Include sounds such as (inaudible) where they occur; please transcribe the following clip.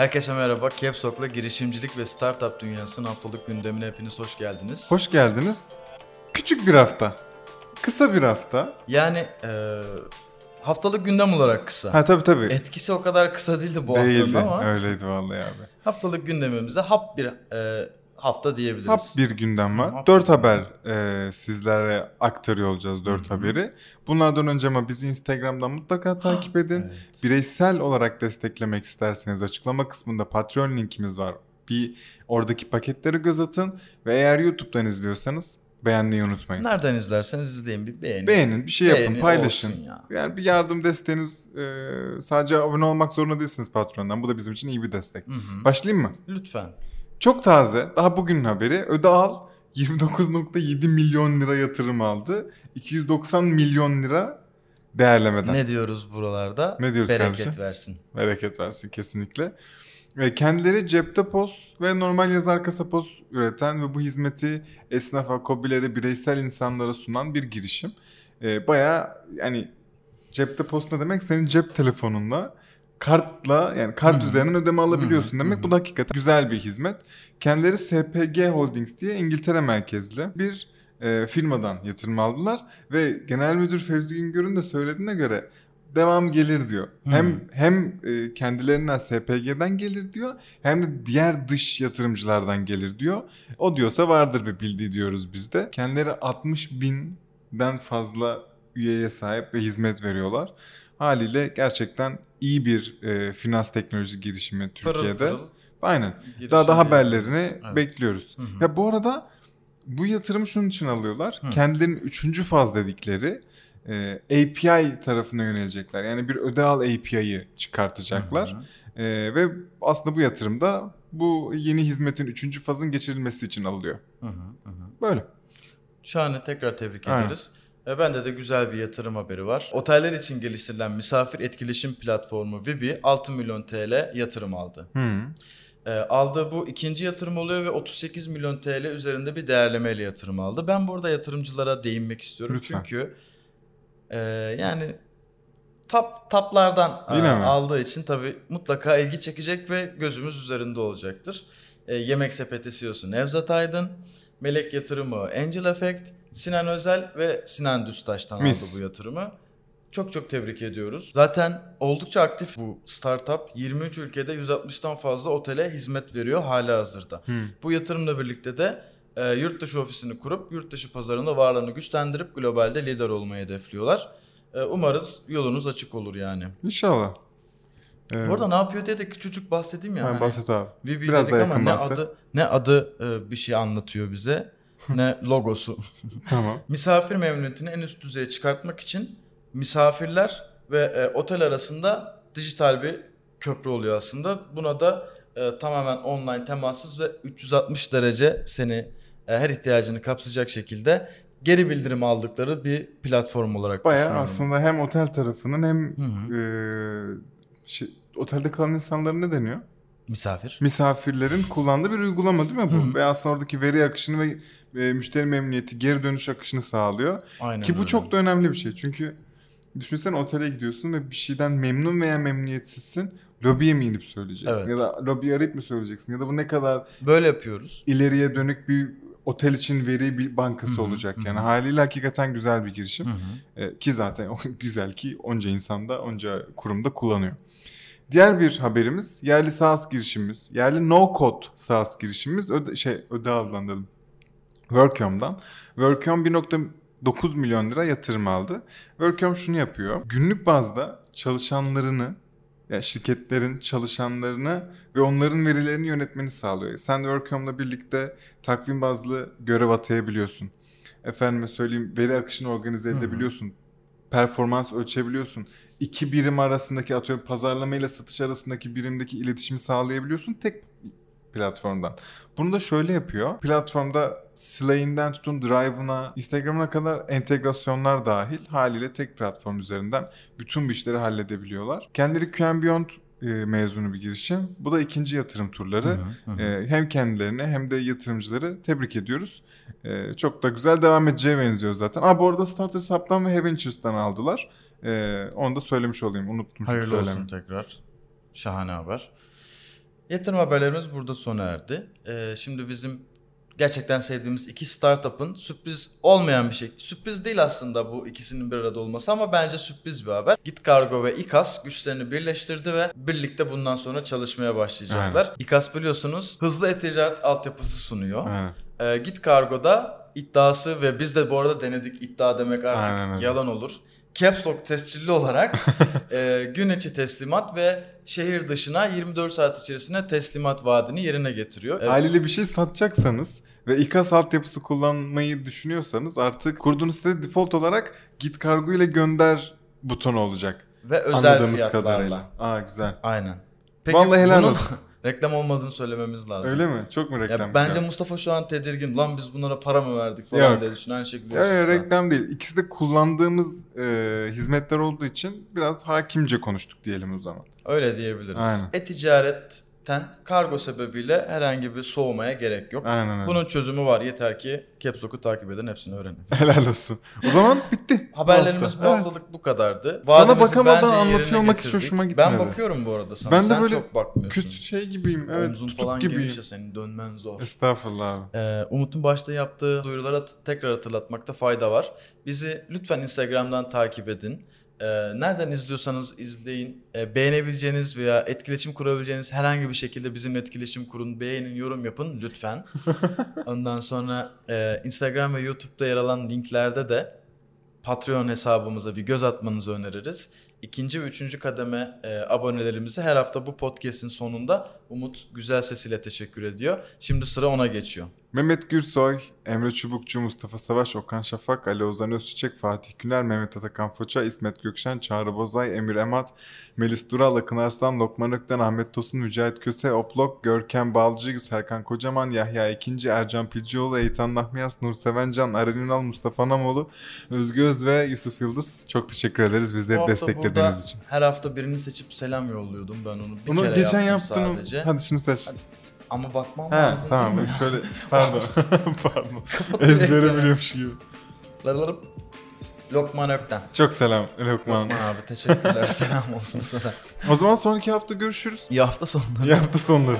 Herkese merhaba. Caps Lock'la girişimcilik ve startup dünyasının haftalık gündemine hepiniz hoş geldiniz. Hoş geldiniz. Küçük bir hafta. Kısa bir hafta. Yani e, haftalık gündem olarak kısa. Ha tabii tabii. Etkisi o kadar kısa değildi bu Değildi. haftanın ama Öyleydi vallahi abi. haftalık gündemimizde hap bir e, hafta diyebiliriz. Hap bir gündem var. Hap dört haber e, sizlere aktarıyor olacağız dört haberi. Bunlardan önce ama bizi Instagram'dan mutlaka takip edin. Evet. Bireysel olarak desteklemek isterseniz açıklama kısmında Patreon linkimiz var. Bir oradaki paketleri göz atın ve eğer YouTube'dan izliyorsanız beğenmeyi unutmayın. Nereden izlerseniz izleyin bir beğenin. Beğenin, bir şey yapın, Beğeni paylaşın. ya. Yani bir yardım desteğiniz e, sadece abone olmak zorunda değilsiniz Patreon'dan. Bu da bizim için iyi bir destek. Hı hı. Başlayayım mı? Lütfen. Çok taze, daha bugünün haberi. Ödeal 29.7 milyon lira yatırım aldı. 290 milyon lira değerlemeden. Ne diyoruz buralarda? Ne diyoruz Bereket kardeşim? versin. Bereket versin kesinlikle. Ve kendileri cepte poz ve normal yazar kasa poz üreten ve bu hizmeti esnafa, kobilere, bireysel insanlara sunan bir girişim. Ee, bayağı yani cepte post ne demek? Senin cep telefonunla kartla yani kart hı. üzerinden ödeme alabiliyorsun hı, demek. hı Bu da hakikaten güzel bir hizmet. Kendileri SPG Holdings diye İngiltere merkezli bir e, firmadan yatırım aldılar ve Genel Müdür Fevzi Güngör'ün de söylediğine göre devam gelir diyor. Hmm. Hem hem e, kendilerinden SPG'den gelir diyor hem de diğer dış yatırımcılardan gelir diyor. O diyorsa vardır bir bildiği diyoruz biz de. Kendileri 60 binden fazla üyeye sahip ve hizmet veriyorlar. Haliyle gerçekten iyi bir e, finans teknoloji girişimi Pırıl Türkiye'de. pırıl Aynen. girişim Daha da haberlerini Evet. bekliyoruz. Hı hı. Ya bu arada bu yatırımı şunun için alıyorlar. Hı. Kendilerinin üçüncü faz dedikleri e, API tarafına yönelecekler. Yani bir ödeal API'yi çıkartacaklar. Hı hı. E, ve aslında bu yatırımda bu yeni hizmetin üçüncü fazın geçirilmesi için alınıyor. Hı hı, hı hı. Böyle. Şahane tekrar tebrik Aynen. ederiz. E, bende de güzel bir yatırım haberi var. Oteller için geliştirilen misafir etkileşim platformu Vibi 6 milyon TL yatırım aldı. Hı. E, aldığı bu ikinci yatırım oluyor ve 38 milyon TL üzerinde bir değerlemeyle yatırım aldı. Ben burada yatırımcılara değinmek istiyorum. Lütfen. Çünkü e, yani tap taplardan e, aldığı için tabii mutlaka ilgi çekecek ve gözümüz üzerinde olacaktır. E, Yemek Sepeti CEO'su Nevzat Aydın, Melek Yatırımı Angel Effect, Sinan Özel ve Sinan Düztaş'tan Mis. aldı bu yatırımı. Çok çok tebrik ediyoruz. Zaten oldukça aktif bu startup. 23 ülkede 160'tan fazla otele hizmet veriyor hala hazırda. Hı. Bu yatırımla birlikte de e, yurt dışı ofisini kurup yurt dışı pazarında varlığını güçlendirip globalde lider olmayı hedefliyorlar. E, umarız yolunuz açık olur yani. İnşallah. Ee, Bu arada ne yapıyor diye de küçücük bahsedeyim ya. ha, Hani bahset abi. Vibi Biraz ama yakın ne bahset. adı ne adı e, bir şey anlatıyor bize (laughs) ne logosu. (laughs) Tamam. Misafir memnuniyetini en üst düzeye çıkartmak için misafirler ve e, otel arasında dijital bir köprü oluyor aslında. Buna da e, tamamen online temassız ve 360 derece seni e, her ihtiyacını kapsayacak şekilde geri bildirim aldıkları bir platform olarak Bayağı aslında hem otel tarafının hem Hı hı. e, şey, otelde kalan insanların ne deniyor? Misafir. misafirlerin kullandığı bir uygulama değil mi bu? Hı. Ve aslında oradaki veri akışını ve e, müşteri memnuniyeti, geri dönüş akışını sağlıyor. Aynen Ki bu öyle. çok da önemli bir şey. Çünkü düşünsene otele gidiyorsun ve bir şeyden memnun veya memnuniyetsizsin. Lobiye mi inip söyleyeceksin? Evet. Ya da lobiyi arayıp mı söyleyeceksin? Ya da bu ne kadar Böyle yapıyoruz. ileriye dönük bir otel için veri bir bankası Hı hı, olacak. Yani hı. haliyle hakikaten güzel bir girişim. E, ki zaten o (laughs) güzel ki onca insanda, onca kurumda kullanıyor. Diğer bir haberimiz yerli SaaS girişimimiz. Yerli no code SaaS girişimimiz öde, şey öde dedim. Workiom'dan. Workiom 1.9 milyon lira yatırım aldı. Workiom şunu yapıyor. Günlük bazda çalışanlarını yani şirketlerin çalışanlarını ve onların verilerini yönetmeni sağlıyor. Sen Workiom'la birlikte takvim bazlı görev atayabiliyorsun. Efendime söyleyeyim veri akışını organize Hı hı. edebiliyorsun. Performans ölçebiliyorsun. İki birim arasındaki atıyorum pazarlama ile satış arasındaki birimdeki iletişimi sağlayabiliyorsun tek platformdan. Bunu da şöyle yapıyor. Platformda Slay'inden tutun Drive'ına, Instagram'ına kadar entegrasyonlar dahil haliyle tek platform üzerinden bütün bu işleri halledebiliyorlar. Kendileri QM Beyond e, mezunu bir girişim. Bu da ikinci yatırım turları. Hı hı. E, hem kendilerini hem de yatırımcıları tebrik ediyoruz. E, çok da güzel devam edeceğe benziyor zaten. Aa bu arada Starters Hub'dan ve Heaventures'tan aldılar. E, onu da söylemiş olayım. Unuttum Hayırlı olsun tekrar. Şahane haber. Yatırım haberlerimiz burada sona erdi. Ee, şimdi bizim gerçekten sevdiğimiz iki startup'ın sürpriz olmayan bir şey. Sürpriz değil aslında bu ikisinin bir arada olması ama bence sürpriz bir haber. Git Kargo ve İKAS güçlerini birleştirdi ve birlikte bundan sonra çalışmaya başlayacaklar. İKAS biliyorsunuz hızlı e-ticaret altyapısı sunuyor. Aynen. Ee, Git Kargo'da iddiası ve biz de bu arada denedik iddia demek artık Aynen yalan olur. Caps Lock tescilli olarak (laughs) e, gün içi teslimat ve şehir dışına 24 saat içerisinde teslimat vaadini yerine getiriyor. Evet. Haliyle bir şey satacaksanız ve İKAS altyapısı kullanmayı düşünüyorsanız artık kurduğunuz sitede default olarak git kargo ile gönder butonu olacak. Ve özel Anladığımız fiyatlarla. kadarıyla. Aa güzel. Aynen. Peki Vallahi helal bunun olsun. (laughs) reklam olmadığını söylememiz lazım. Öyle mi? Çok mu reklam? Ya bence Ya, Mustafa şu an tedirgin. Lan biz bunlara para mı verdik falan Yok. diye. Aynı şekilde ya, ya, reklam değil. İkisi de kullandığımız e, hizmetler olduğu için biraz hakimce konuştuk diyelim o zaman. Öyle diyebiliriz. Aynen. E-ticaretten kargo sebebiyle herhangi bir soğumaya gerek yok. Aynen öyle. Bunun çözümü var. Yeter ki Caps Lock'u takip eden hepsini öğrenin. (laughs) Helal olsun. O zaman bitti. Haberlerimiz bu Evet. haftalık bu kadardı. Sana Vaadimizi bakamadan bence anlatıyor olmak hiç hoşuma Ben gitmedi. bakıyorum bu arada sana. Ben de Sen böyle çok bakmıyorsun. Küt şey gibiyim. Evet Omzun tutuk falan gibiyim. geniş ya senin dönmen zor. Estağfurullah abi. Ee, Umut'un başta yaptığı duyurulara tekrar hatırlatmakta fayda var. Bizi lütfen Instagram'dan takip edin. Ee, nereden izliyorsanız izleyin. Ee, beğenebileceğiniz veya etkileşim kurabileceğiniz herhangi bir şekilde bizimle etkileşim kurun. Beğenin, yorum yapın lütfen. (laughs) Ondan sonra e, Instagram ve YouTube'da yer alan linklerde de Patreon hesabımıza bir göz atmanızı öneririz. İkinci ve üçüncü kademe e, abonelerimize her hafta bu podcast'in sonunda Umut güzel sesiyle teşekkür ediyor. Şimdi sıra ona geçiyor. Mehmet Gürsoy, Emre Çubukçu, Mustafa Savaş, Okan Şafak, Ali Ozan Özçiçek, Fatih Güner, Mehmet Atakan Foça, İsmet Gökşen, Çağrı Bozay, Emir Emat, Melis Dural, Akın Arslan, Lokman Ökten, Ahmet Tosun, Mücahit Köse, Oplok, Görkem Balcı, Serkan Kocaman, Yahya İkinci, Ercan Pilcioğlu, Eytan Nahmiyas, Nur Sevencan, Aren Ünal, Mustafa Namoğlu, Özgü Öz ve Yusuf Yıldız. Çok teşekkür ederiz bizleri desteklediğiniz için. Her hafta birini seçip selam yolluyordum ben onu. Bir Bunu kere geçen yaptım yaptın. sadece. Hadi şunu seç. Ama bakmam He lazım. tamam değil mi? şöyle pardon (laughs) pardon ezbere biliyormuş gibi. Larlarım. Lokman Ökten. Çok selam Lokman. Lokman abi teşekkürler. (laughs) selam olsun sana. O zaman sonraki hafta görüşürüz. İyi hafta sonları. İyi hafta sonları.